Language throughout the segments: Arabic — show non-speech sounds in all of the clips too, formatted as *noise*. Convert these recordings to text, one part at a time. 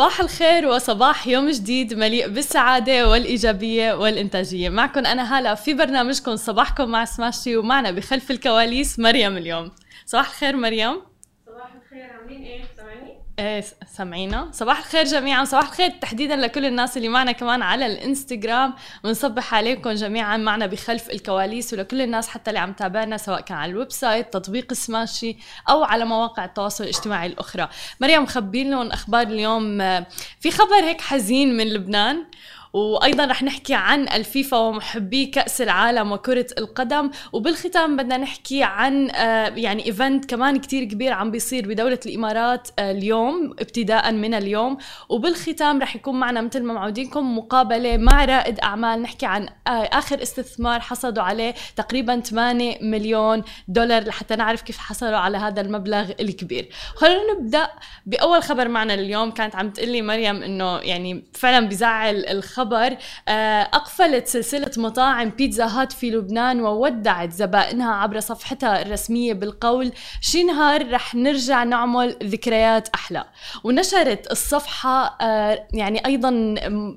صباح الخير وصباح يوم جديد مليء بالسعادة والإيجابية والإنتاجية. معكم أنا هلا في برنامجكم صباحكم مع سماشي ومعنا بخلف الكواليس مريم اليوم. صباح الخير مريم. صباح الخير عاملين إيه؟ إيه سامعينا صباح الخير جميعا. صباح الخير تحديدا لكل الناس اللي معنا كمان على الإنستغرام. ونصبح عليكم جميعا معنا بخلف الكواليس ولكل الناس حتى اللي عم تابعنا سواء كان على ال website تطبيق سماشي أو على مواقع التواصل الاجتماعي الأخرى. مريم خبين لهم أخبار اليوم. في خبر هيك حزين من لبنان. وأيضا رح نحكي عن الفيفا ومحبي كأس العالم وكرة القدم. وبالختام بدنا نحكي عن آه، يعني إيفنت كمان كتير كبير عم بيصير بدولة الإمارات آه، اليوم ابتداء من اليوم. وبالختام رح يكون معنا مثل ما معودينكم مقابلة مع رائد أعمال. نحكي عن آه، آخر استثمار حصلوا عليه تقريبا 8 مليون دولار لحتى نعرف كيف حصلوا على هذا المبلغ الكبير. خلينا نبدأ بأول خبر معنا اليوم. كانت عم تقلي مريم إنه يعني فعلا بزعل الخبر خبر آه، أقفلت سلسلة مطاعم بيتزا هات في لبنان وودعت زبائنها عبر صفحتها الرسمية بالقول شي نهار رح نرجع نعمل ذكريات أحلى. ونشرت الصفحة آه، يعني أيضا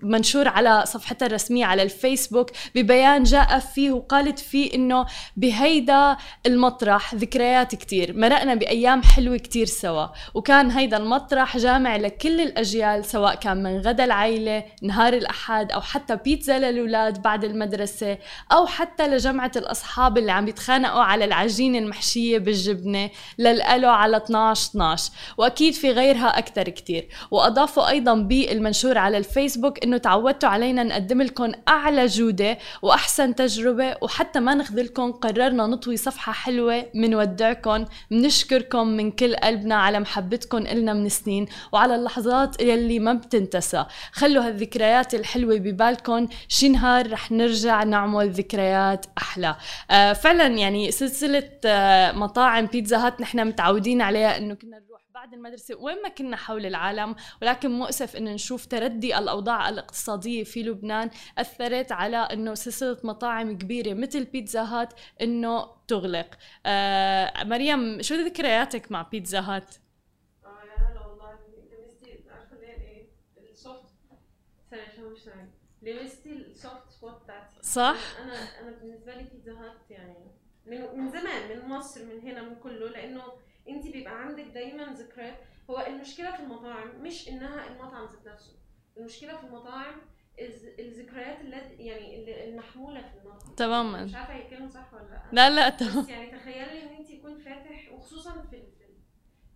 منشور على صفحتها الرسمية على الفيسبوك ببيان جاء فيه وقالت فيه إنه بهيدا المطرح ذكريات كتير مرقنا بأيام حلوة كتير سوا. وكان هيدا المطرح جامع لكل الأجيال سواء كان من غدا العيلة نهار الأحد. الاحد أو حتى بيتزا للأولاد بعد المدرسة أو حتى لجمعة الأصحاب اللي عم يتخانقوا على العجينة المحشية بالجبنة للقلو على 12 12 وأكيد في غيرها أكثر كثير وأضافوا أيضا بالمنشور على الفيسبوك إنه تعودتوا علينا نقدم لكم أعلى جودة وأحسن تجربة وحتى ما نخذلكم قررنا نطوي صفحة حلوة منودعكم بنشكركم من كل قلبنا على محبتكم إلنا من سنين وعلى اللحظات يلي ما بتنتسى. خلوا هالذكريات الحلوة حلوة ببالكم شي نهار رح نرجع نعمل ذكريات أحلى. آه فعلا يعني سلسلة آه مطاعم بيتزا هات نحن متعودين عليها إنه كنا نروح بعد المدرسة وين ما كنا حول العالم ولكن مؤسف إنه نشوف تردي الأوضاع الاقتصادية في لبنان أثرت على إنه سلسلة مطاعم كبيرة مثل بيتزا هات إنه تغلق. آه مريم شو ذكرياتك مع Pizza Hut؟ لمستي ال soft spot بتاعتي صح؟ أنا أنا بالنسبة لي Pizza Hut يعني من من زمان من مصر من هنا من كله لأنه انت بيبقى عندك دايما ذكريات هو المشكلة في المطاعم مش إنها المطعم ذات نفسه. المشكلة في المطاعم الذكريات اللي يعني المحمولة في المطعم. تماما. مش عارفة هي صح ولا لأ. لا لا تمام. يعني تخيلي إن انت يكون فاتح وخصوصا في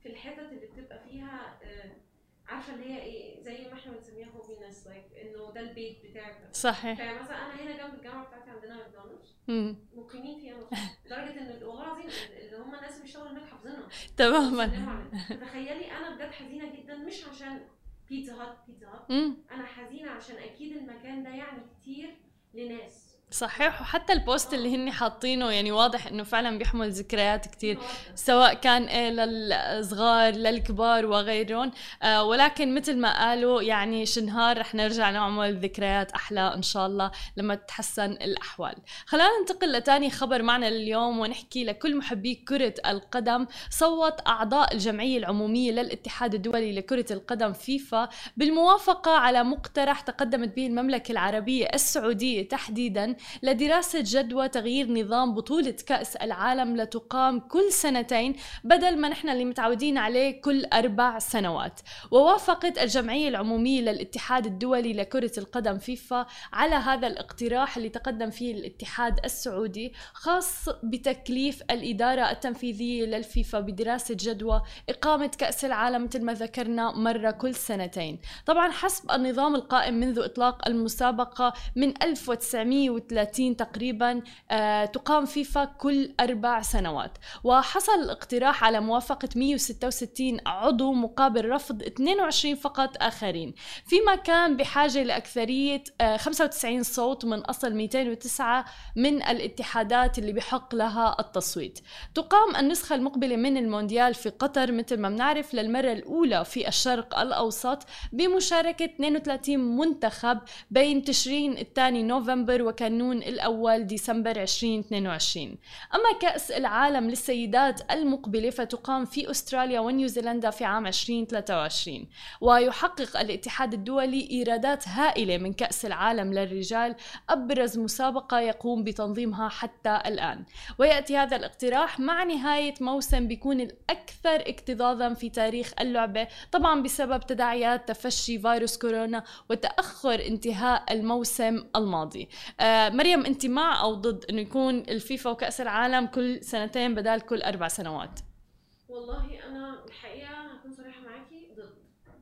في الحتت اللي بتبقى فيها آه عارفة اللي هي إيه زي ما إحنا بنسميها homeness like إنه ده البيت بتاعك. صحيح. يعني مثلا أنا هنا جنب الجامعة بتاعتي عندنا ماكدونالدز. مقيمين فيها لدرجة إن والله العظيم اللي هم الناس اللي بيشتغلوا هناك حافظينها. تماما. تخيلي أنا بجد حزينة جدا مش عشان بيتزا هات بيتزا هات أنا حزينة عشان أكيد المكان ده يعني كتير لناس. صحيح. وحتى البوست اللي هن حاطينه يعني واضح إنه فعلا بيحمل ذكريات كثير سواء كان إيه للصغار للكبار وغيرهم. آه ولكن مثل ما قالوا يعني شنهار رح نرجع نعمل ذكريات أحلى إن شاء الله لما تتحسن الأحوال. خلينا ننتقل لتاني خبر معنا اليوم ونحكي لكل محبي كرة القدم. صوت أعضاء الجمعية العمومية للاتحاد الدولي لكرة القدم فيفا بالموافقة على مقترح تقدمت به المملكة العربية السعودية تحديدا. لدراسة جدوى تغيير نظام بطولة كأس العالم لتقام كل سنتين بدل ما نحن اللي متعودين عليه كل أربع سنوات. ووافقت الجمعية العمومية للاتحاد الدولي لكرة القدم فيفا على هذا الاقتراح اللي تقدم فيه الاتحاد السعودي خاص بتكليف الإدارة التنفيذية للفيفا بدراسة جدوى إقامة كأس العالم مثل ما ذكرنا مرة كل سنتين. طبعا حسب النظام القائم منذ إطلاق المسابقة من 1900 30 تقريبا آه، تقام فيفا كل أربع سنوات. وحصل الاقتراح على موافقة 166 عضو مقابل رفض 22 فقط آخرين. فيما كان بحاجة لأكثرية 95 آه، صوت من أصل 209 من الاتحادات اللي بحق لها التصويت. تقام النسخة المقبلة من المونديال في قطر مثل ما بنعرف للمرة الأولى في الشرق الأوسط بمشاركة 32 منتخب بين تشرين الثاني نوفمبر وكان كينون الأول ديسمبر 2022 أما كأس العالم للسيدات المقبلة فتقام في أستراليا ونيوزيلندا في عام 2023 ويحقق الاتحاد الدولي إيرادات هائلة من كأس العالم للرجال أبرز مسابقة يقوم بتنظيمها حتى الآن. ويأتي هذا الاقتراح مع نهاية موسم بيكون الأكثر اكتظاظا في تاريخ اللعبة طبعا بسبب تداعيات تفشي فيروس كورونا وتأخر انتهاء الموسم الماضي. آه مريم أنت مع أو ضد أنه يكون الفيفا وكأس العالم كل سنتين بدال كل أربع سنوات والله أنا الحقيقة هكون صريحة معاكي ضد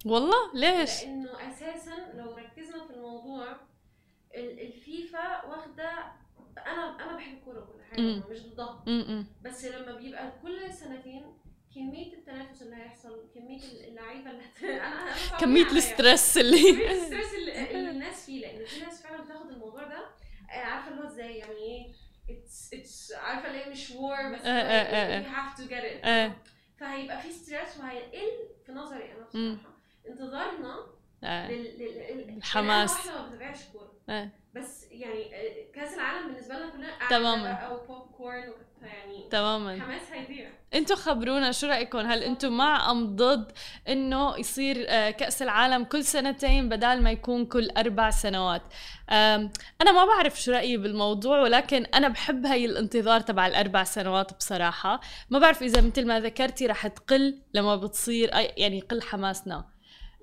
والله ليش؟ لأنه أساسا لو ركزنا في الموضوع ال- الفيفا واخدة أنا أنا بحب الكورة وكل حاجة. مش ضدها. بس لما بيبقى كل سنتين كمية التنافس اللي هيحصل كمية اللعيبة اللي هت... *laughs* أنا كمية عليا. ال stress كمية اللي ال stress اللي, اللي الناس فيه لأن في ناس فعلا بتاخد الموضوع ده آه، عارفه اللي هو إزاي يعني إيه it's it's عارفه اللي هي مش war بس you have to get it آه. فهيبقى في stress وهيقل في نظري أنا. بصراحة انتظارنا. الحماس. لأن إحنا ما بنتابعش كورة. آه. بس يعني آه، كأس العالم بالنسبة لنا كلنا تماماً. أو بوب كورن يعني تماما. حماس هيضيع. أنتوا خبرونا شو رأيكم؟ هل أنتوا مع أم ضد إنه يصير آه، كأس العالم كل سنتين بدال ما يكون كل أربع سنوات؟ أنا ما بعرف شو رأيي بالموضوع ولكن أنا بحب هاي الانتظار تبع الأربع سنوات بصراحة. ما بعرف إذا مثل ما ذكرتي رح تقل لما بتصير يعني يقل حماسنا.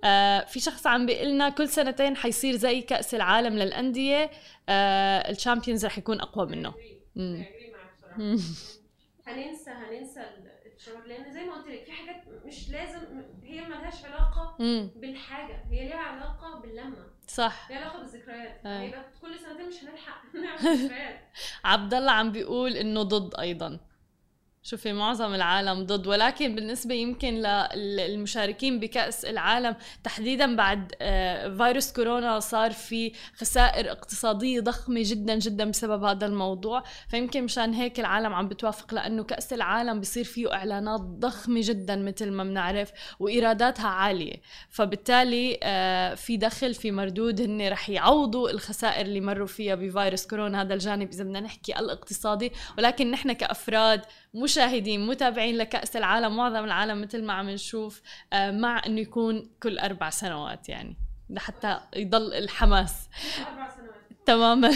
آه في شخص عم بيقول لنا كل سنتين حيصير زي كأس العالم للأندية آه الشامبيونز رح يكون أقوى منه. *laughs* هننسى هننسى ال- الشعور لأن زي ما قلت لك في حاجات مش لازم هي ملهاش علاقة. بالحاجة هي ليها علاقة باللمة. صح. ليها علاقة بالذكريات. آه. كل سنتين مش هنلحق *laughs* نعمل ذكريات. *laughs* عبد الله عم بيقول إنه ضد أيضا. شوفي معظم العالم ضد ولكن بالنسبة يمكن للمشاركين بكأس العالم تحديدا بعد آه، فيروس كورونا صار في خسائر اقتصادية ضخمة جدا جدا بسبب هذا الموضوع. فيمكن مشان هيك العالم عم بتوافق لأنه كأس العالم بصير فيه إعلانات ضخمة جدا مثل ما بنعرف وإيراداتها عالية. فبالتالي آه، في دخل في مردود هن رح يعوضوا الخسائر اللي مروا فيها بفيروس كورونا. هذا الجانب إذا بدنا نحكي الاقتصادي. ولكن نحن كأفراد مشاهدين متابعين لكأس العالم معظم العالم مثل ما عم نشوف آه، مع إنه يكون كل أربع سنوات يعني لحتى يضل الحماس. أربع سنوات تماما.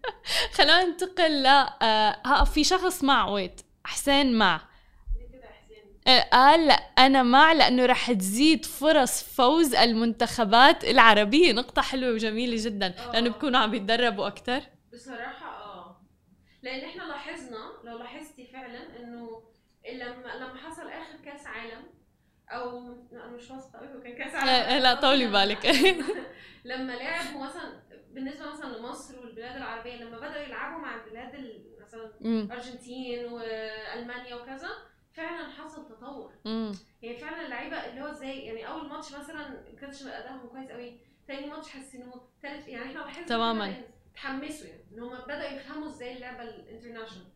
*laughs* خلينا ننتقل ل آه، ها في شخص مع ويت حسين مع. آه، قال لا أنا مع لأنه رح تزيد فرص فوز المنتخبات العربية. نقطة حلوة وجميلة جدا لأنه بكونوا عم يتدربوا أكثر بصراحة آه لأن إحنا لاحظنا لو لاحظتي فعلا إنه لما لما حصل آخر كأس عالم أو أنا مش واثقة أوي هو كان كأس عالم لا، طولي بالك. *laughs* لما لعبوا مثلا بالنسبة مثلا لمصر والبلاد العربية لما بدأوا يلعبوا مع البلاد ال- مثلا مم، الأرجنتين وألمانيا وكذا فعلا حصل تطور يعني فعلا اللعيبة اللي هو إزاي يعني أول ماتش مثلا ما كانش أدائهم كويس قوي تاني ماتش حسنوه تالت يعني إحنا لاحظنا تماماً. كده إن تحمسوا يعني إن هم بدأوا يفهموا إزاي اللعبة الانترناشونال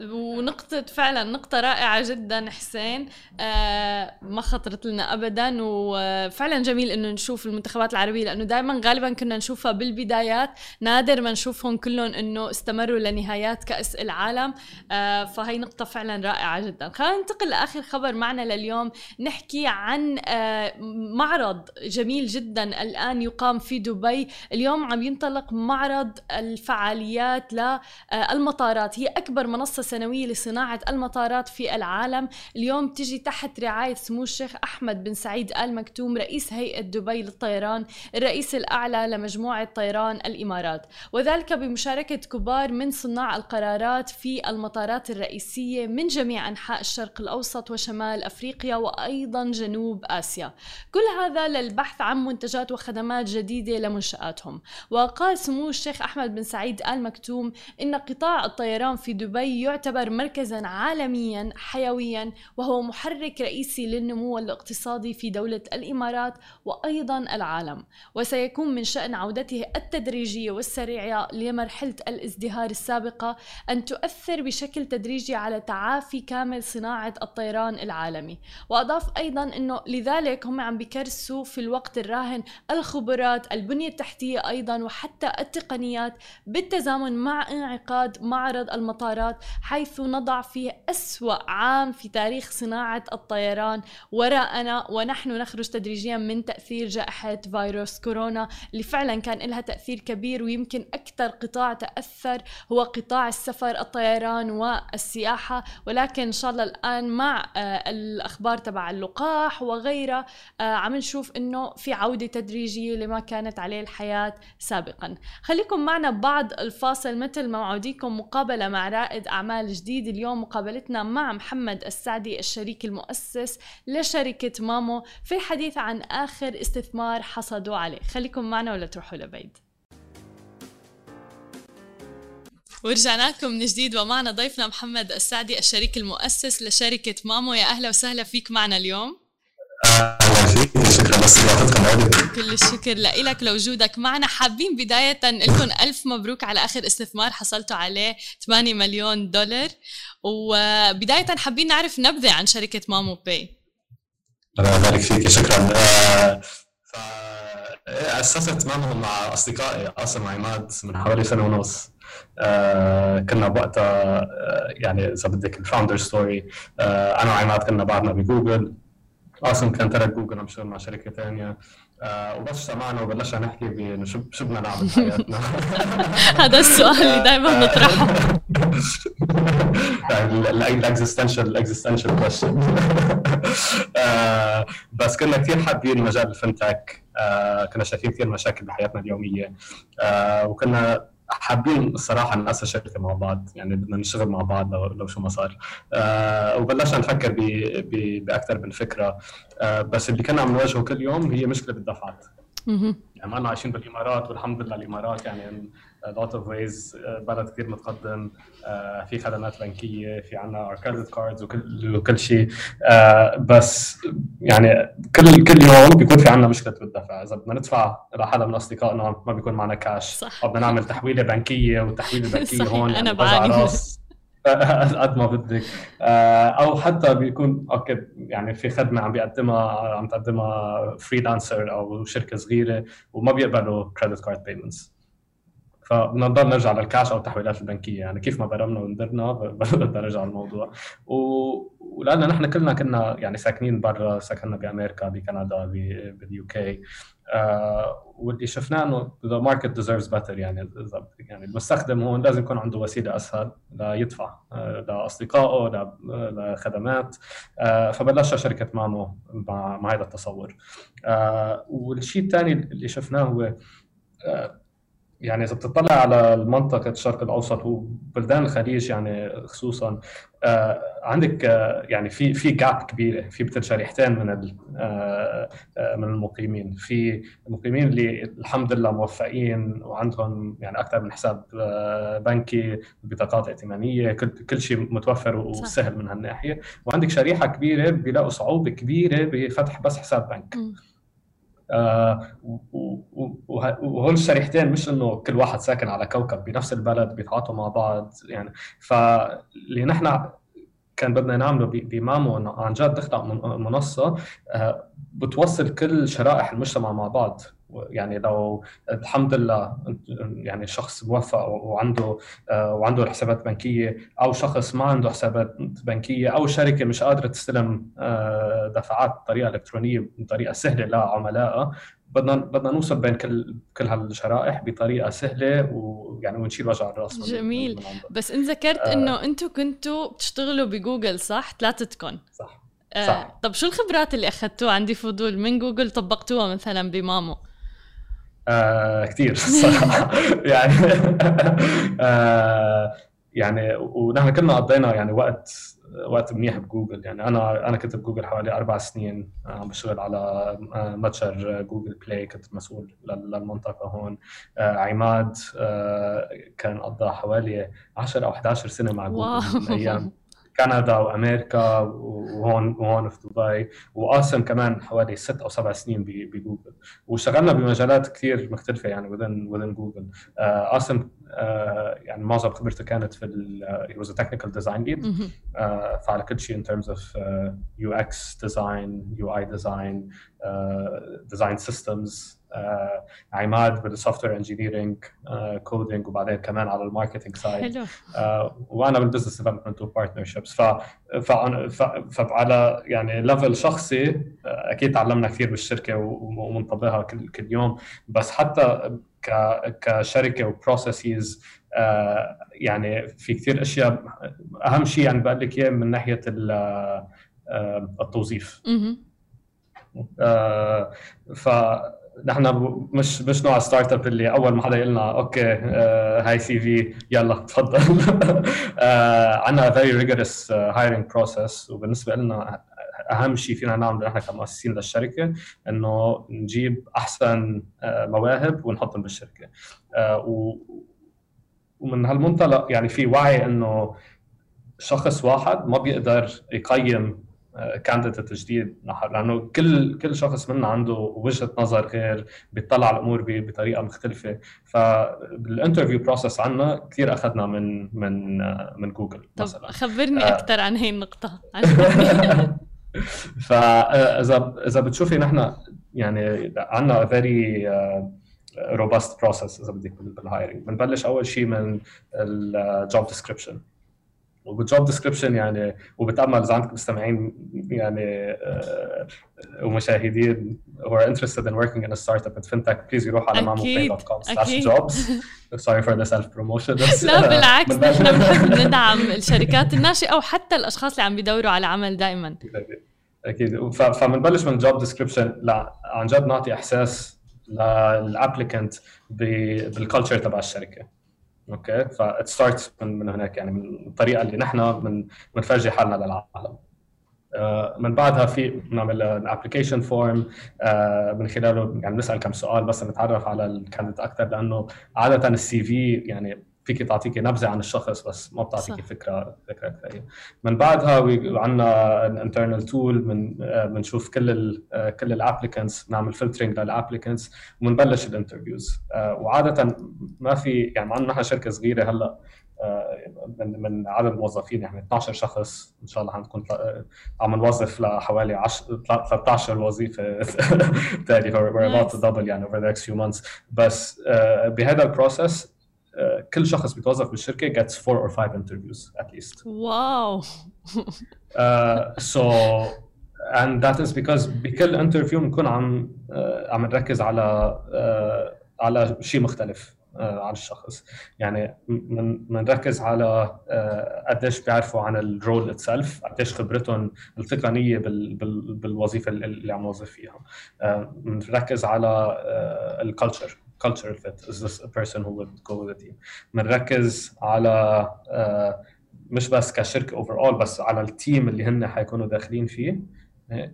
ونقطة فعلا نقطة رائعة جدا حسين. آه ما خطرت لنا ابدا وفعلا جميل إنه نشوف المنتخبات العربية لأنه دائما غالبا كنا نشوفها بالبدايات. نادر ما نشوفهم كلهم إنه استمروا لنهايات كأس العالم. آه فهي نقطة فعلا رائعة جدا. خلينا ننتقل لآخر خبر معنا لليوم. نحكي عن آه معرض جميل جدا الآن يقام في دبي. اليوم عم ينطلق معرض الفعاليات للمطارات هي أكبر منصة سنوية لصناعة المطارات في العالم. اليوم تجي تحت رعاية سمو الشيخ أحمد بن سعيد آل مكتوم رئيس هيئة دبي للطيران الرئيس الأعلى لمجموعة طيران الإمارات. وذلك بمشاركة كبار من صناع القرارات في المطارات الرئيسية من جميع أنحاء الشرق الأوسط وشمال أفريقيا وأيضا جنوب آسيا. كل هذا للبحث عن منتجات وخدمات جديدة لمنشآتهم. وقال سمو الشيخ أحمد بن سعيد آل مكتوم إن قطاع الطيران الطيران في دبي يعتبر مركزا عالميا حيويا وهو محرك رئيسي للنمو الاقتصادي في دولة الإمارات وأيضا العالم. وسيكون من شأن عودته التدريجية والسريعة لمرحلة الازدهار السابقة أن تؤثر بشكل تدريجي على تعافي كامل صناعة الطيران العالمي. وأضاف أيضا أنه لذلك هم عم بكرسوا في الوقت الراهن الخبرات البنية التحتية أيضا وحتى التقنيات بالتزامن مع انعقاد معرض المطارات حيث نضع فيه أسوأ عام في تاريخ صناعة الطيران. وراءنا ونحن نخرج تدريجيا من تأثير جائحة فيروس كورونا اللي فعلا كان لها تأثير كبير ويمكن أكثر قطاع تأثر هو قطاع السفر الطيران والسياحة. ولكن إن شاء الله الآن مع آه، الأخبار تبع اللقاح وغيرها آه، عم نشوف إنه في عودة تدريجية لما كانت عليه الحياة سابقا. خليكم معنا بعد الفاصل. مثل ما وعديكم مقابلة مع رائد أعمال جديد. اليوم مقابلتنا مع محمد السعدي الشريك المؤسس لشركة مامو في الحديث عن آخر استثمار حصدوا عليه. خليكم معنا ولا تروحوا لبعيد. ورجعنا لكم من جديد ومعنا ضيفنا محمد السعدي الشريك المؤسس لشركة مامو. يا أهلا وسهلا فيك معنا اليوم. شكرا كل الشكر لك لوجودك معنا. حابين بداية لكم ألف مبروك على آخر استثمار حصلتوا عليه 8 مليون دولار. وبداية حابين نعرف نبذة عن شركة Mamo Pay. الله يبارك فيك. شكرا. آه، أسست Mamo مع أصدقائي عاصم وعماد من حوالي سنة ونص. آه كنا بوقتها آه يعني إذا بدك ال founder story أنا وعماد كنا بعدنا بجوجل. عاصم كان ترك جوجل عم يشتغل مع شركة ثانية آه وبس سمعنا وبلشنا نحكي بانه شو شو بدنا نعمل بحياتنا *laughs* هذا السؤال اللي دائما نطرحه ال existential ال existential question بس كنا كثير حابين مجال ال fintech. آه كنا شايفين كثير مشاكل بحياتنا اليومية. آه وكنا حابين الصراحة ناسس شركه مع بعض يعني بدنا نشتغل مع بعض لو, لو شو ما صار. آه وبلشنا نفكر بأكثر من فكرة. آه بس اللي كنا عم نواجهه كل يوم هي مشكلة بالدفعات يعني ما عايشين بالإمارات والحمد لله الإمارات يعني lot of ways بلد كثير متقدم uh, في خدمات بنكية في عنا credit cards وكل وكل شيء. Uh, بس يعني كل كل يوم بيكون في عنا مشكلة بالدفع. إذا بدنا ندفع لحدا من أصدقائنا ما بيكون معنا كاش صح. أو بدنا نعمل تحويلة بنكية والتحويله البنكيه *laughs* هون أنا بعاني. *laughs* قد ما بدك. آه، أو حتى بيكون okay يعني في خدمة عم بيقدمها عم تقدمها freelancer أو شركة صغيرة وما بيقبلوا credit card payments فبنضل نرجع للكاش أو التحويلات البنكية. يعني كيف ما برمنا وندرنا *laughs* بدنا نرجع الموضوع. و... ولأن نحن كلنا كنا يعني ساكنين برا سكننا بأمريكا بكندا بال UK آه واللي شفناه إنه the market deserves better يعني يعني المستخدم هون لازم يكون عنده وسيلة أسهل ليدفع آه لاصدقائه لخدمات آه فبلشنا شركة مامو مع مع هذا التصور. آه والشيء الثاني اللي شفناه هو آه يعني إذا بتطلع على منطقه الشرق الأوسط وبلدان الخليج يعني خصوصا آه عندك آه يعني في في جاب كبيرة في مثل شريحتين من آه من المقيمين. في المقيمين اللي الحمد لله موفقين وعندهم يعني أكثر من حساب آه، بنكي بطاقات ائتمانية كل كل شيء متوفر وسهل من هالناحية. وعندك شريحة كبيرة بيلاقوا صعوبة كبيرة بفتح بس حساب بنك. م. آه وهول الشريحتين مش إنه كل واحد ساكن على كوكب بنفس البلد بيتعاطوا مع بعض يعني. فاللي نحن كان بدنا نعمله بمامو إنه عن جد نخلق منصة آه، بتوصل كل شرائح المجتمع مع بعض. يعني لو الحمد لله يعني شخص موفق وعنده آه، وعنده حسابات بنكية أو شخص ما عنده حسابات بنكية أو شركة مش قادرة تستلم آه، دفعات بطريقة إلكترونية بطريقه سهلة لعملائها بدنا بدنا نوصل بين كل كل هالشرائح بطريقة سهلة ويعني ونشيل وجع الرأس جميل. من بس إن ذكرت آه. إنه أنتم كنتوا بتشتغلوا بجوجل صح؟ ثلاثتكم صح. آه صح. طب شو الخبرات اللي أخذتوها؟ عندي فضول. من جوجل طبقتوها مثلا بمامو. آه كثير الصراحه *laughs* يعني آه يعني ونحن كلنا قضينا يعني وقت وقت منيح بجوجل. يعني أنا أنا كنت بجوجل حوالي أربع سنين عم بشتغل على متجر جوجل بلاي. كنت مسؤول للمنطقة هون. عماد كان قضى حوالي 10 أو 11 سنة مع جوجل من أيام *laughs* كندا وأمريكا وهون وهون في دبي وقاسم كمان حوالي ست أو سبع سنين بجوجل. واشتغلنا بمجالات كثير مختلفة يعني within within جوجل قاسم يعني معظم خبرته كانت في ال he was a technical design lead. فعلى كل شيء in terms of uh, UX design UI design uh, design systems آه عماد بال software engineering coding وبعدين كمان على ال marketing side حلو. آه وأنا بال business development و partnerships ف فعلى يعني level شخصي آه أكيد تعلمنا كثير بالشركة ومنطبقها كل كل يوم. بس حتى كشركة و processes آه يعني في كثير أشياء أهم شيء يعني بقول لك إياه من ناحية التوظيف. آه ف نحن مش مش نوع startup اللي أول ما حدا يقول لنا okay آه هاي CV يلا تفضل. عندنا very rigorous hiring process وبالنسبة لنا أهم شيء فينا نعمله نحن كمؤسسين للشركة إنه نجيب أحسن آه مواهب ونحطهم بالشركة. آه ومن هالمنطلق يعني في وعي إنه شخص واحد ما بيقدر يقيم candidate جديد لأنه كل كل شخص منا عنده وجهة نظر غير بيطلع على الأمور بطريقة مختلفة. فبال interview process عنا كثير أخذنا من من من جوجل طب مثلا. خبرني آه. أكثر عن هي النقطة. *laughs* فاذا إذا بتشوفي نحن يعني عندنا very robust process إذا بدك بال hiring بنبلش أول شيء من ال job description وبال job description يعني وبتامل إذا عندك مستمعين يعني uh, ومشاهدين who are interested in working in a startup in fintech please يروحوا على mamopay.com slash jobs. *laughs* Sorry for the self promotion *laughs* لا *laughs* بالعكس نحن بنحب ندعم الشركات الناشئة وحتى الأشخاص اللي عم بيدوروا على عمل دائما أكيد. فبنبلش من job description لا عن جد نعطي إحساس لل applicant بال culture تبع الشركة. okay؟ ف it starts من, من هناك يعني من الطريقة اللي نحن من بنفرجي حالنا للعالم. من بعدها في بنعمل ال application form من خلاله يعني بنسال كم سؤال بس نتعرف على ال candidate أكثر لأنه عادة ال CV يعني فيك تعطيكي نبذة عن الشخص بس ما بتعطيكي فكرة فكرة كفاية. من بعدها عندنا internal tool من بنشوف كل ال كل ال applicants بنعمل filtering لل applicants وبنبلش ال interviews وعادة ما في يعني عندنا نحن شركة صغيرة هلأ من من عدد الموظفين يعني 12 شخص إن شاء الله حنكون عم نوظف لحوالي 10 13 وظيفة *laughs* تالي we're about to double يعني over the next few months. بس بهذا ال process كل شخص بيتوظف بالشركة gets four or five interviews at least. واو. uh, so and that is because بكل interview بنكون عم uh, عم نركز على uh, على شيء مختلف uh, عن الشخص يعني بنركز على uh, قديش بيعرفوا عن ال role itself قديش خبرتهم التقنية بال, بال, بالوظيفة اللي عم نوظف فيها بنركز uh, على uh, ال culture cultural fit is this a person who would go with the team بنركز على uh, مش بس كشركه overall بس على ال team اللي هن حيكونوا داخلين فيه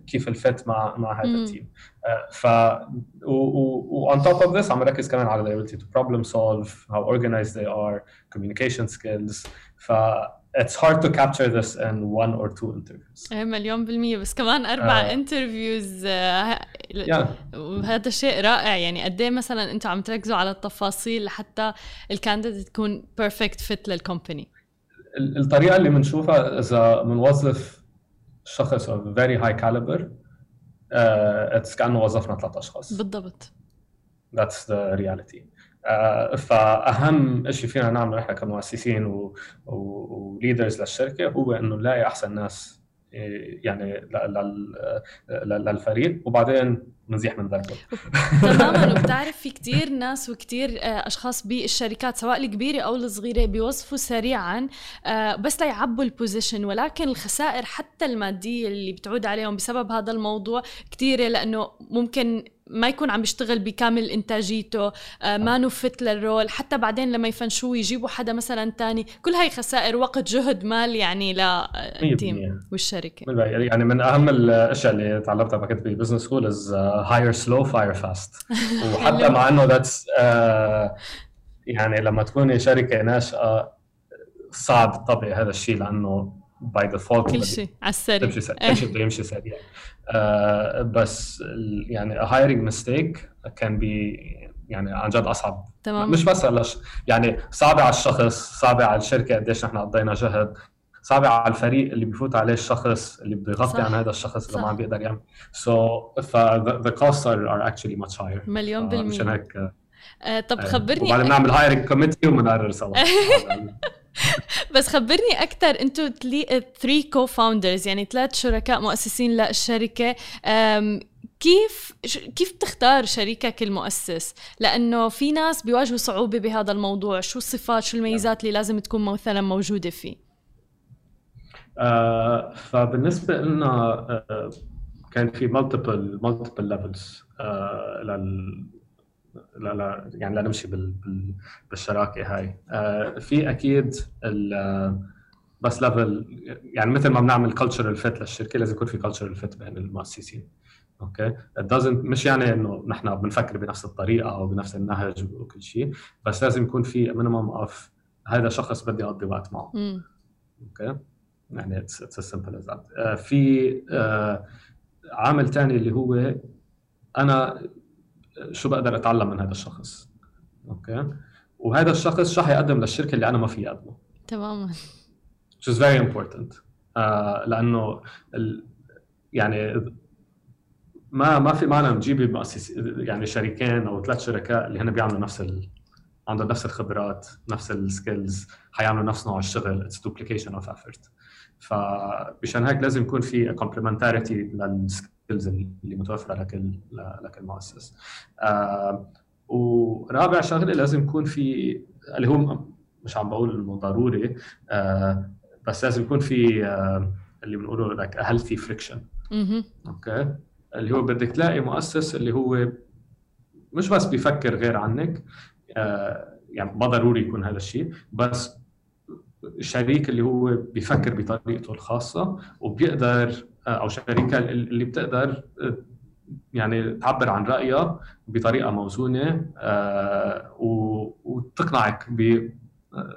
كيف ال fit مع مع هذا ال team uh, ف و on top of this عم نركز كمان على ability to problem solve how organized they are communication skills ف it's hard to capture this in one or two interviews. إيه مليون بالمية بس كمان أربع uh, interviews uh, yeah. وهذا شيء رائع يعني قد إيه مثلا أنتم عم تركزوا على التفاصيل لحتى ال candidate تكون perfect fit لل company الطريقة اللي بنشوفها إذا بنوظف شخص of very high caliber uh, it's كأنه وظفنا ثلاث أشخاص بالضبط That's the reality. فأهم شيء فينا نعمله نحن كمؤسسين وليدرز للشركة هو إنه نلاقي أحسن ناس يعني للفريق وبعدين بنزيح من ذاك تماما. وبتعرف في كتير ناس وكتير أشخاص بالشركات سواء الكبيرة أو الصغيرة بيوظفوا سريعا بس ليعبوا البوزيشن ولكن الخسائر حتى المادية اللي بتعود عليهم بسبب هذا الموضوع كثيره لأنه ممكن ما يكون عم يشتغل بكامل إنتاجيته آه، ما ن fit لل role حتى بعدين لما ي finish وه يجيبوا حدا مثلا تاني. كل هاي خسائر وقت جهد مال يعني لل team والشركة. يعني من أهم الأشياء اللي تعلمتها كنت بال business school is hire slow fire fast وحتى مع إنه that's يعني لما تكوني شركة ناشئة صعب تطبق هذا الشيء لأنه by default كل شيء على السريع. كل شيء بده يمشي سريع. آه بس يعني hiring mistake كان بي يعني عن جد أصعب. تمام. مش بس على يعني صعبة على الشخص صعبة على الشركة قديش نحن قضينا جهد صعبة على الفريق اللي بيفوت عليه الشخص اللي بده يغطي عن هذا الشخص اللي ما عم بيقدر يعمل. so ف the costs are, are actually much higher. مليون بالمية مشان هيك آه طب خبرني وبعدين بنعمل hiring committee وبنقرر سوا. *laughs* *laughs* بس خبرني أكثر أنتم three co-founders يعني ثلاث شركاء مؤسسين للشركة كيف كيف بتختار شريكك المؤسس؟ لأنه في ناس بيواجهوا صعوبة بهذا الموضوع، شو الصفات، شو الميزات اللي لازم تكون مثلا موجودة فيه؟ آه فبالنسبة لنا آه كان في multiple multiple levels لل لا لا يعني لا نمشي بال بالشراكة هاي. آه في أكيد بس level يعني مثل ما بنعمل cultural fit للشركة لازم يكون في cultural fit بين المؤسسين. okay؟ Doesn't مش يعني إنه نحن بنفكر بنفس الطريقة أو بنفس النهج وكل شيء بس لازم يكون في minimum of هذا شخص بدي أقضي وقت معه. okay؟ يعني it's it's simple as that في uh, عامل ثاني اللي هو أنا شو بقدر أتعلم من هذا الشخص؟ okay؟ وهذا الشخص شو حيقدم للشركة اللي أنا ما في اقدمه تماما. Which is very important. uh, لأنه ال... يعني ما ما في معنى نجيب مؤسس يعني شريكين أو ثلاث شركاء اللي هن بيعملوا نفس ال... عندهم نفس الخبرات نفس ال skills حيعملوا نفس نوع الشغل. it's duplication of effort فمشان هيك لازم يكون في complementarity لل skills اللي متوفرة لكل لكل مؤسس آه ورابع شغله لازم يكون في اللي هو مش عم بقول إنه ضروري آه بس لازم يكون في آه اللي بنقوله لك healthy friction okay؟ اللي هو بدك تلاقي مؤسس اللي هو مش بس بيفكر غير عنك يعني ما ضروري يكون هذا الشيء بس الشريك اللي هو بيفكر بطريقته الخاصة وبيقدر أو شركة اللي بتقدر يعني تعبر عن رأيها بطريقة موزونة وتقنعك ب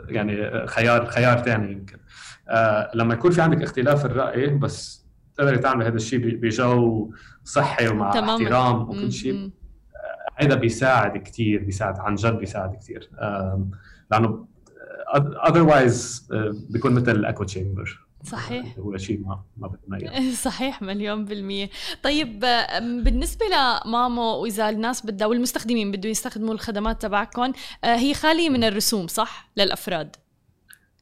يعني خيار خيار ثاني يمكن. لما يكون في عندك اختلاف الرأي بس تقدري تعملي هذا الشيء بجو صحي ومع تمام. احترام وكل شيء هذا بيساعد كثير بيساعد عن جد بيساعد كثير لأنه otherwise بيكون مثل ال echo chamber. صحيح. هو شيء ما ما بتميز *laughs* صحيح مليون بالمية. طيب بالنسبة لمامو وإذا الناس بدها والمستخدمين بدهم يستخدموا الخدمات تبعكم هي خالية من الرسوم صح؟ للأفراد.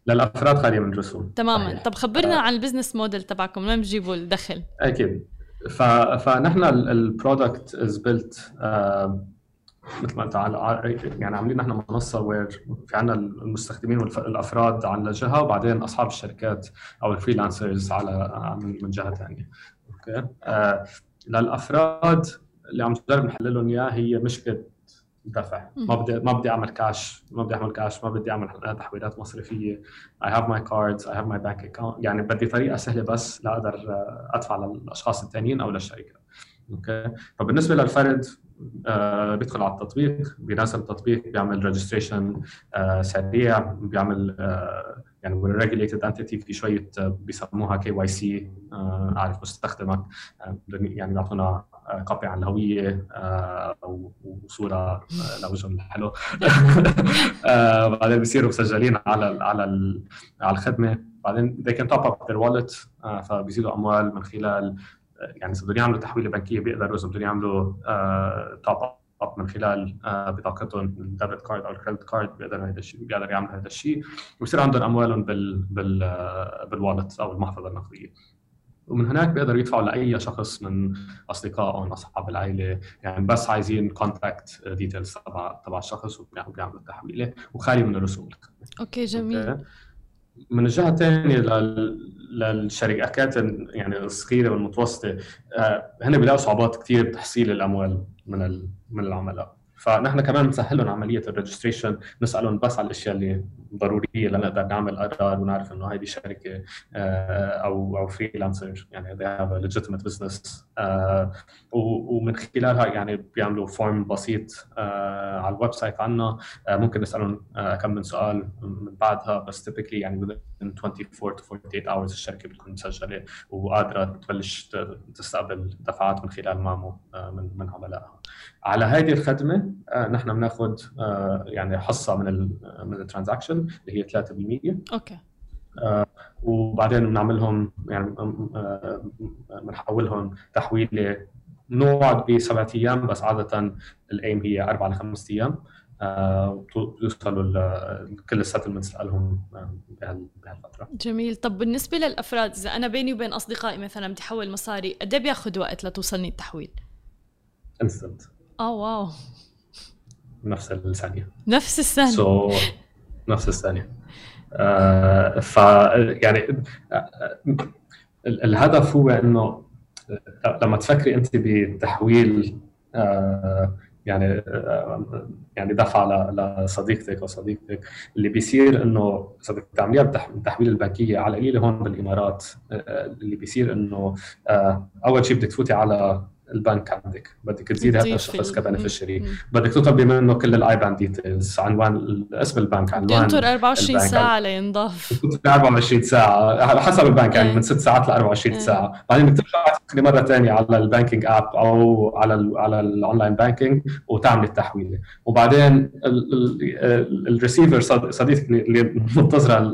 للأفراد خالية من الرسوم. تماما. صحيح. طب خبرنا آه. عن ال business model تبعكم وين بتجيبوا الدخل؟ أكيد. ف... فنحن ال product is built مثل ما انت يعني عاملين نحن منصة where في عندنا المستخدمين والافراد على جهة وبعدين أصحاب الشركات أو ال freelancers على من جهة ثانية okay؟ آه للأفراد اللي عم نجرب نحل لهم إياه هي مشكله دفع. ما بدي ما بدي أعمل كاش ما بدي اعمل كاش ما بدي أعمل تحويلات مصرفية. I have my cards I have my bank account. يعني بدي طريقة سهلة بس لاقدر أدفع للأشخاص الثانيين أو للشركة. Okay؟ فبالنسبة للفرد آه بيدخل على التطبيق بينزل التطبيق بيعمل registration آه سريع بيعمل آه يعني regulated entity في شوية بيسموها KYC أعرف مستخدمك يعني بيعطونا copy عن الهوية وصورة لوجههم الحلو *laughs* بعدين بيصيروا مسجلين على على على الخدمة. بعدين they can top up their wallet فبيزيدوا أموال من خلال يعني اذا بدهم يعملوا تحويلة بنكية بيقدروا إذا بدهم يعملوا top up من خلال بطاقتهم ال debit card أو ال credit card بيقدر هذا الشيء بيقدر يعمل هذا الشيء ويصير عندهم أموالهم بال بال بال wallet أو المحفظة النقدية. ومن هناك بيقدروا يدفعوا لأي شخص من أصدقائهم أصحاب العائله يعني بس عايزين contact details تبع تبع الشخص وبيعملوا التحويلة. وخالي من الرسوم. Okay جميل. Okay. من الجهه الثانية للشركات يعني الصغيرة والمتوسطة آه، هن بيلاقوا صعوبات كثير بتحصيل الأموال من من العملاء. فنحن كمان بنسهل لهم عملية ال registration نسألهم بس على الأشياء اللي ضرورية لنقدر نعمل قرار ونعرف إنه هذه شركة آه، أو أو freelancer يعني they have a legitimate business. آه، ومن خلالها يعني بيعملوا form بسيط آه، على ال website عنا. ممكن نسألهم كم من سؤال من بعدها بس typically يعني within 24 to 48 hours الشركة بتكون مسجلة وقادرة تبلش تستقبل دفعات من خلال مامو من من عملائها. على هذه الخدمة نحن بناخذ يعني حصة من ال من ال transaction اللي هي 3% okay. آه وبعدين بنعملهم يعني بنحولهم تحويلة نوعد بسبعة أيام بس عادة ال aim هي أربع لخمس أيام. آه بيوصلوا كل ال settlements لهم بهالفترة. جميل. طب بالنسبة للأفراد إذا أنا بيني وبين أصدقائي مثلا بدي أحول مصاري قد إيه بياخذ وقت لتوصلني التحويل؟ Instant آه wow. نفس الثانية. نفس الثانية. So نفس الثانية. آه ف يعني آه الهدف هو إنه لما تفكري أنت بتحويل آه يعني آه يعني دفع لصديقتك أو صديقتك اللي بيصير إنه إذا بدك تعمليها بالتحويل البنكية على القليله هون بالإمارات آه، اللي بيصير إنه آه، أول شيء بدك تفوتي على البنك عندك. بدك تزيد هذا الشخص ك beneficiary بدك تطلبي منه كل ال IBAN details عنوان اسم البنك عنوان ينطر 24 ساعة لينضاف. 24 ساعة. على حسب البنك يعني من 6 ساعات ل 24 ساعة. بعدين بدك ترجعي مرة ثانية على ال banking app أو على ال على ال online banking وتعملي التحويله وبعدين الريسيفر صديقك اللي منتظره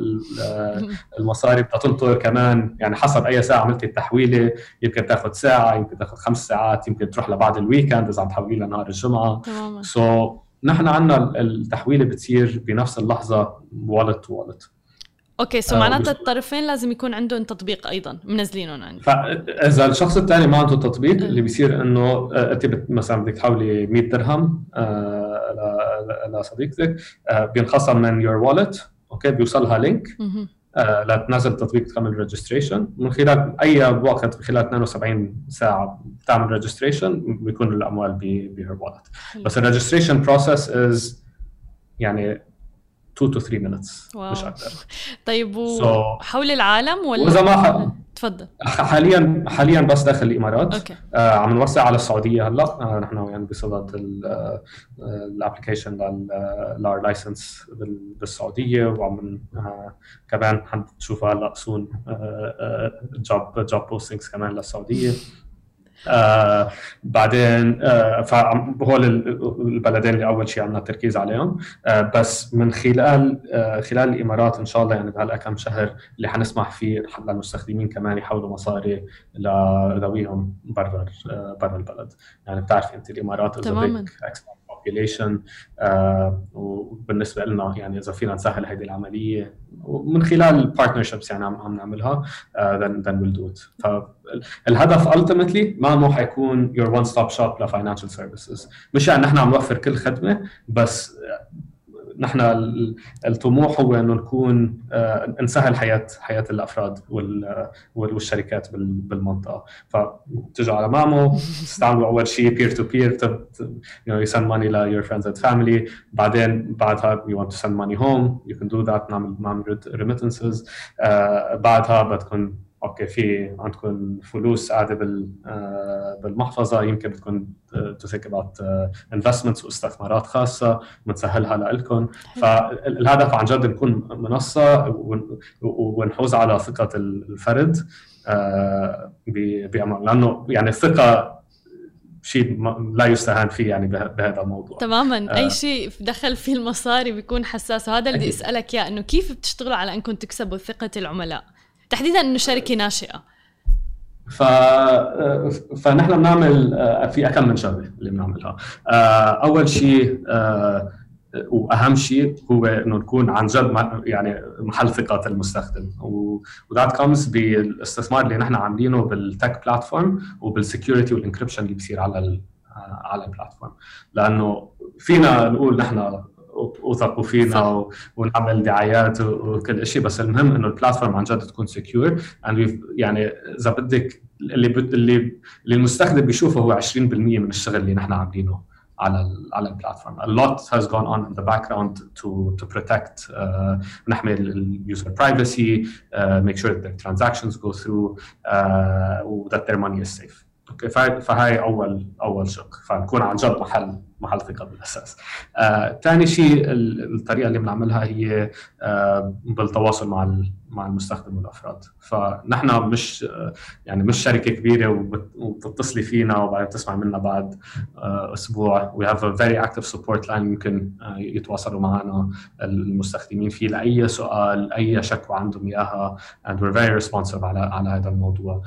المصاري بدها تنطر كمان. يعني حسب أي ساعة عملتي التحويلة يمكن تاخذ ساعة يمكن تاخذ خمس ساعات. ساعات يمكن تروح لبعد ال weekend إذا عم تحولي لنهار الجمعة. تماما. so so, نحن عندنا التحويلة بتصير بنفس اللحظة wallet to wallet Okay so معناتها الطرفين لازم يكون عندهم تطبيق أيضا منزلينهم عندي فاذا الشخص الثاني ما عنده تطبيق اللي بيصير إنه آه، أنت مثلا بدك تحولي 100 درهم آه، لصديقتك آه، بينخصم من your wallet okay بيوصلها link آه، لتنزل تطبيق تعمل registration من خلال أي وقت خلال 72 ساعة بتعمل registration بيكون الأموال ب her wallet بس ال registration process is يعني 2 to 3 minutes wow. مش أكثر طيب وحول so, العالم ولا؟ وإذا ما تفضل. حاليا حاليا بس داخل الإمارات. آه عم نوسع على السعودية هلأ. آه نحن يعني بصدد ال application لل our license بالسعودية. وعم آه كمان حنشوف هلأ soon job job postings كمان للسعودية. آه بعدين آه فهول البلدين اللي أول شيء عندنا تركيز عليهم. آه بس من خلال آه خلال الإمارات إن شاء الله يعني بهلا كم شهر اللي حنسمح فيه للمستخدمين كمان يحولوا مصاري لذويهم برا آه برا البلد. يعني بتعرفي انت الإمارات تماما. Population آه وبالنسبة لنا يعني إذا فينا نسهل هذه العملية ومن خلال بارتنرشيبس يعني عم عم نعملها آه then then we'll do it. فالهدف ultimately مامو حيكون your one stop shop ل financial services. مش يعني نحن عم نوفر كل خدمة بس نحن الطموح هو إنه نكون آه، نسهل حياة حياة الأفراد والشركات بالمنطقة. فتجوا على مامو تستعملوا أول شيء peer to peer you send money ل your friends and family. بعدين بعدها you want to send money home you can do that نعمل remittances. uh, بعدها بدكم okay في عندكم فلوس قاعدة بال آه، بالمحفظة. يمكن بدكم to think about investments واستثمارات خاصة بنسهلها لكم فالهدف عن جد نكون منصة ونحوز على ثقة الفرد آه، لأنه يعني الثقة شيء لا يستهان فيه يعني بهذا الموضوع. تماما. آه. أي شيء دخل فيه المصاري بيكون حساس. وهذا اللي بدي أسألك إياه إنه كيف بتشتغلوا على أنكم تكسبوا ثقة العملاء؟ تحديدا إنه شركة ناشئة. ف فنحن بنعمل في كم من شغلة اللي بنعملها. أول شيء وأهم شيء هو إنه نكون عن جد يعني محل ثقة المستخدم. و that comes بالاستثمار اللي نحن عاملينه بال tech platform وبال security وال encryption اللي بيصير على على ال platform لأنه فينا نقول نحن وثقوا فينا ونعمل دعايات وكل شيء بس المهم إنه ال platform عن جد تكون secure يعني إذا بدك اللي اللي اللي المستخدم بيشوفه هو 20% من الشغل اللي نحن عاملينه على على ال platform. A lot has gone on in the background to to protect uh, نحمي ال user privacy uh, make sure that their transactions go through uh, that their money is safe. okay فهاي اول أول شق فنكون عن جد محل محل ثقة بالأساس. ثاني آه شيء الطريقة اللي بنعملها هي آه بالتواصل مع مع المستخدم والأفراد، فنحن مش آه يعني مش شركة كبيرة وبتتصلي فينا وبعدين تسمع منا بعد آه أسبوع، we have a very active support line ممكن آه يتواصلوا معنا المستخدمين فيه لأي سؤال، أي شكوى عندهم إياها and we're very responsive على على هذا الموضوع.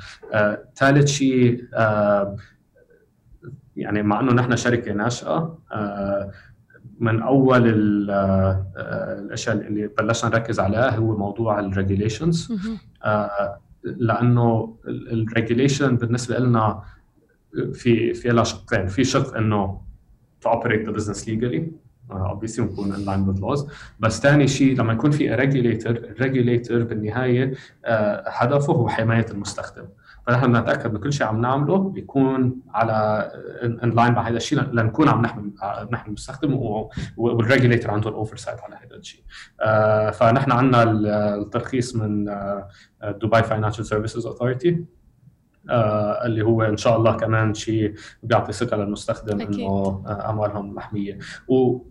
ثالث شيء يعني مع إنه نحن شركة ناشئة آه، من أول آه، الأشياء اللي بلشنا نركز عليها هو موضوع ال regulations آه، لأنه ال regulation بالنسبة لنا في في لها شقين. في شق إنه operate the business legally uh, obviously ونكون in line with laws. بس ثاني شيء لما يكون في regulator ال regulator بالنهاية هدفه هو حماية المستخدم. فنحن بنتأكد من كل شيء عم نعمله بيكون على in line مع هذا الشيء لنكون عم نحمي نحمي المستخدم وال regulator عنده ال oversight على هذا الشيء. آه، فنحن عندنا الترخيص من Dubai Financial Services Authority اللي هو إن شاء الله كمان شيء بيعطي ثقة للمستخدم إنه آه، أموالهم محمية.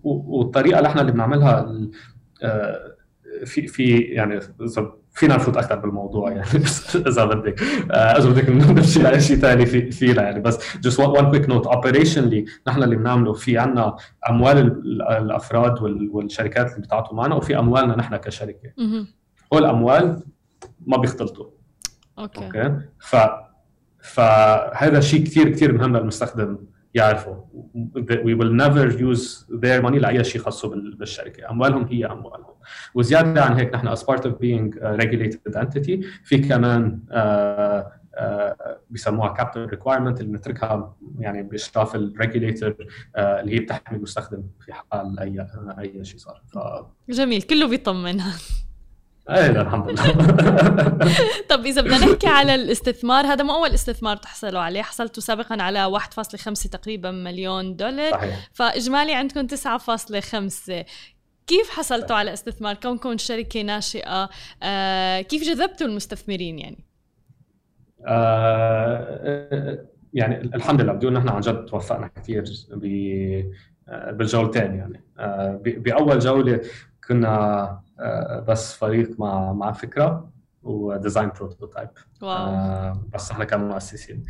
والطريقة اللي إحنا اللي بنعملها آه، في في يعني فينا نفوت أكثر بالموضوع يعني. *laughs* إذا بدك. آه، إذا بدك *laughs* نمشي على شيء ثاني في فينا يعني. بس just one quick note operationally نحن اللي بنعمله في عندنا أموال الأفراد والشركات اللي بتعاطوا معنا وفي أموالنا نحن كشركة. هول الأموال ما بيختلطوا. okay. okay؟ ف فهذا شيء كثير كثير مهم للمستخدم. يعرفوا. We will never use their money لأي شيء خاصه بالشركة. أموالهم هي أموالهم. وزيادة عن هيك نحن as part of being a regulated entity في كمان uh, بيسموها capital requirement اللي بنتركها يعني بإشراف الريجوليتر uh, اللي هي بتحمي المستخدم في حال أي أي شيء صار. ف... جميل. كله بيطمن. إيه الحمد لله. *laughs* طب إذا بدنا نحكي على الاستثمار هذا مو أول استثمار تحصلوا عليه حصلتوا سابقا على 1.5 تقريبا مليون دولار. صحيح. فإجمالي عندكم 9.5 كيف حصلتوا على استثمار؟ كونكم شركة ناشئة آه كيف جذبتوا المستثمرين يعني؟ آه يعني الحمد لله بدون نحن عن جد توفقنا كثير بالجولتين يعني. آه بأول جولة كنا آه، بس فريق مع مع فكرة و design prototype بس إحنا كمؤسسين.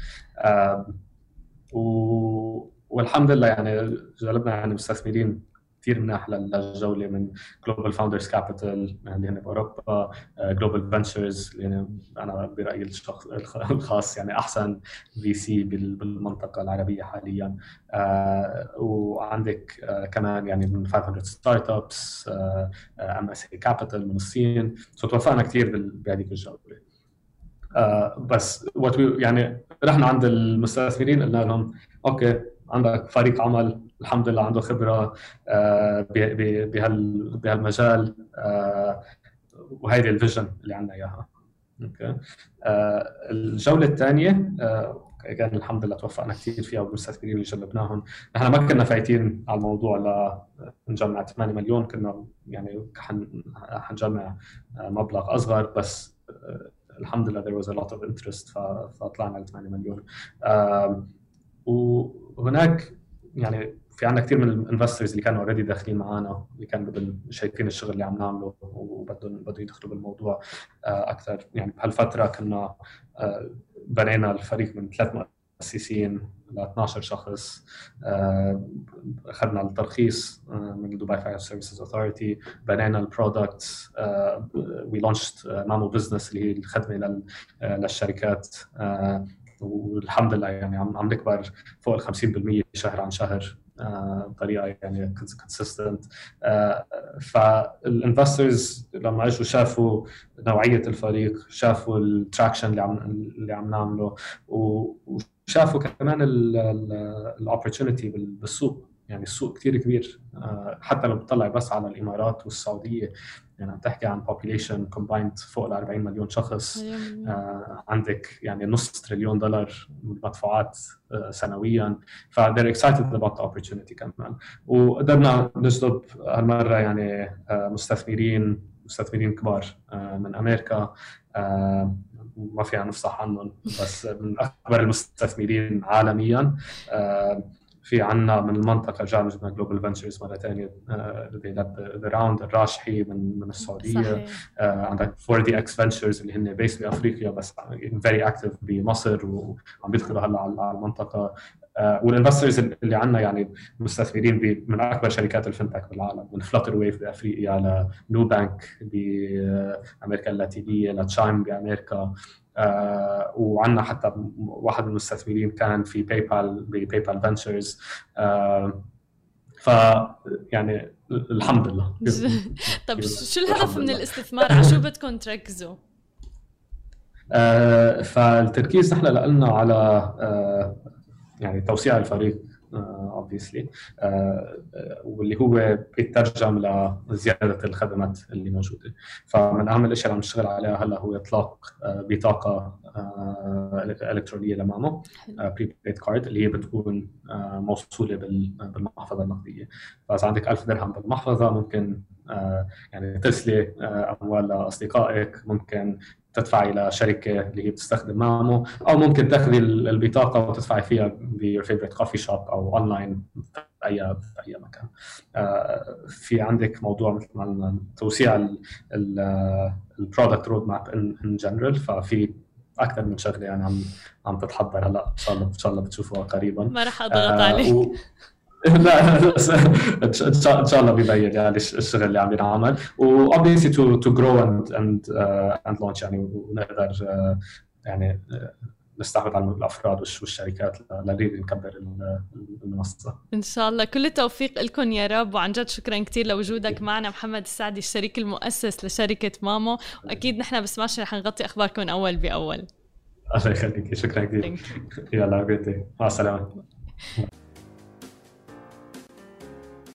والحمد لله يعني جلبنا يعني مستثمرين كثير مناح للجوله من Global Founders Capital اللي هن بأوروبا Global Ventures اللي أنا برأيي الشخص الخاص يعني أحسن VC بالمنطقة العربية حاليا. آه، وعندك آه، كمان يعني من 500 Startups MSA Capital من الصين. so توفقنا كثير بهذيك الجولة. آه، بس what يعني رحنا عند المستثمرين قلنا لهم okay عندك فريق عمل الحمد لله عنده خبرة آه، بهالمجال آه، وهيدي ال vision اللي عندنا إياها. okay؟ آه، الجولة الثانية كان الحمد لله توفقنا كثير فيها والمستثمرين اللي جلبناهم. نحن ما كنا فايتين على الموضوع لنجمع 8 مليون كنا يعني حنجمع مبلغ أصغر بس الحمد لله there was a lot of interest فطلعنا ل 8 مليون وهناك يعني في عندنا كثير من ال investors اللي كانوا already داخلين معنا اللي كانوا شايفين الشغل اللي عم نعمله وبدهم بدهم يدخلوا بالموضوع آه، أكثر. يعني بهالفترة كنا آه، بنينا الفريق من ثلاث مؤسسين ل 12 شخص آه، أخذنا الترخيص من Dubai Financial Services Authority بنينا ال product we launched Mamo Business اللي هي الخدمة للشركات والحمد لله يعني عم عم نكبر فوق ال 50% شهر عن شهر. بطريقة يعني consistent فال investors لما اجوا شافوا نوعية الفريق شافوا ال traction اللي عم اللي عم نعمله وشافوا كمان ال opportunity بالسوق. يعني السوق كثير كبير. حتى لو بتطلع بس على الإمارات والسعودية يعني عم تحكي عن population combined فوق ال 40 مليون شخص آه عندك يعني نص تريليون دولار مدفوعات آه سنويا. ف they're excited about the opportunity كمان. وقدرنا نجذب هالمرة يعني آه مستثمرين مستثمرين كبار آه من أمريكا آه ما فينا نفصح عنهم بس من أكبر المستثمرين عالميا آه في عنا من المنطقة جامعه جلوبال فنتشرز مرة ثانية ذا راوند الراشحي من من السعودية. صحيح. uh, عندك 4 دي إكس فنتشرز اللي هن بيس بافريقيا بس فيري اكتف بمصر وعم بيدخلوا هلأ على المنطقة. uh, والانفسترز اللي عندنا يعني مستثمرين من أكبر شركات الفنتك بالعالم من فلتر ويف بأفريقيا لنو بانك بأمريكا اللاتينية لتشايم بأمريكا. آه وعندنا حتى واحد من المستثمرين كان في PayPal ب PayPal Ventures آه ف يعني الحمد لله. *laughs* طب شو الهدف من الاستثمار؟ على شو بدكم تركزوا؟ آه فالتركيز نحن لنا على آه يعني توسيع الفريق. obviously uh, واللي هو بيترجم لزيادة الخدمات اللي موجودة. فمن أهم الأشياء اللي عم نشتغل عليها هلأ هو إطلاق uh, بطاقة إلكترونية لمامو prepaid card اللي هي بتكون موصولة بالمحفظة النقدية. فإذا عندك 1000 درهم بالمحفظة ممكن يعني ترسلي أموال لأصدقائك ممكن تدفعي لشركة اللي هي بتستخدم مامو أو ممكن تاخذي البطاقة وتدفعي فيها بي your favorite coffee shop أو اونلاين في اي في أي مكان. آه، في عندك موضوع مثل ما توسيع ال product roadmap in general ففي أكثر من شغلة يعني عم عم تتحضر هلأ. إن شاء الله إن شاء الله بتشوفوها قريبا. ما راح أضغط آه عليك. و... *laughs* لا إن شاء الله بيبين يعني الشغل اللي عم ينعمل. و obviously to to grow and and and launch يعني ونقدر uh, يعني uh, نستحوذ على الأفراد والشركات لنريد نكبر المنصة. إن شاء الله. كل التوفيق لكم يا رب. وعن جد شكرا كثير لوجودك معنا. محمد السعدي الشريك المؤسس لشركة مامو. واكيد نحن بسماش رح نغطي أخباركم أول بأول. الله يخليك. شكرا كثير. يلا مع السلامة.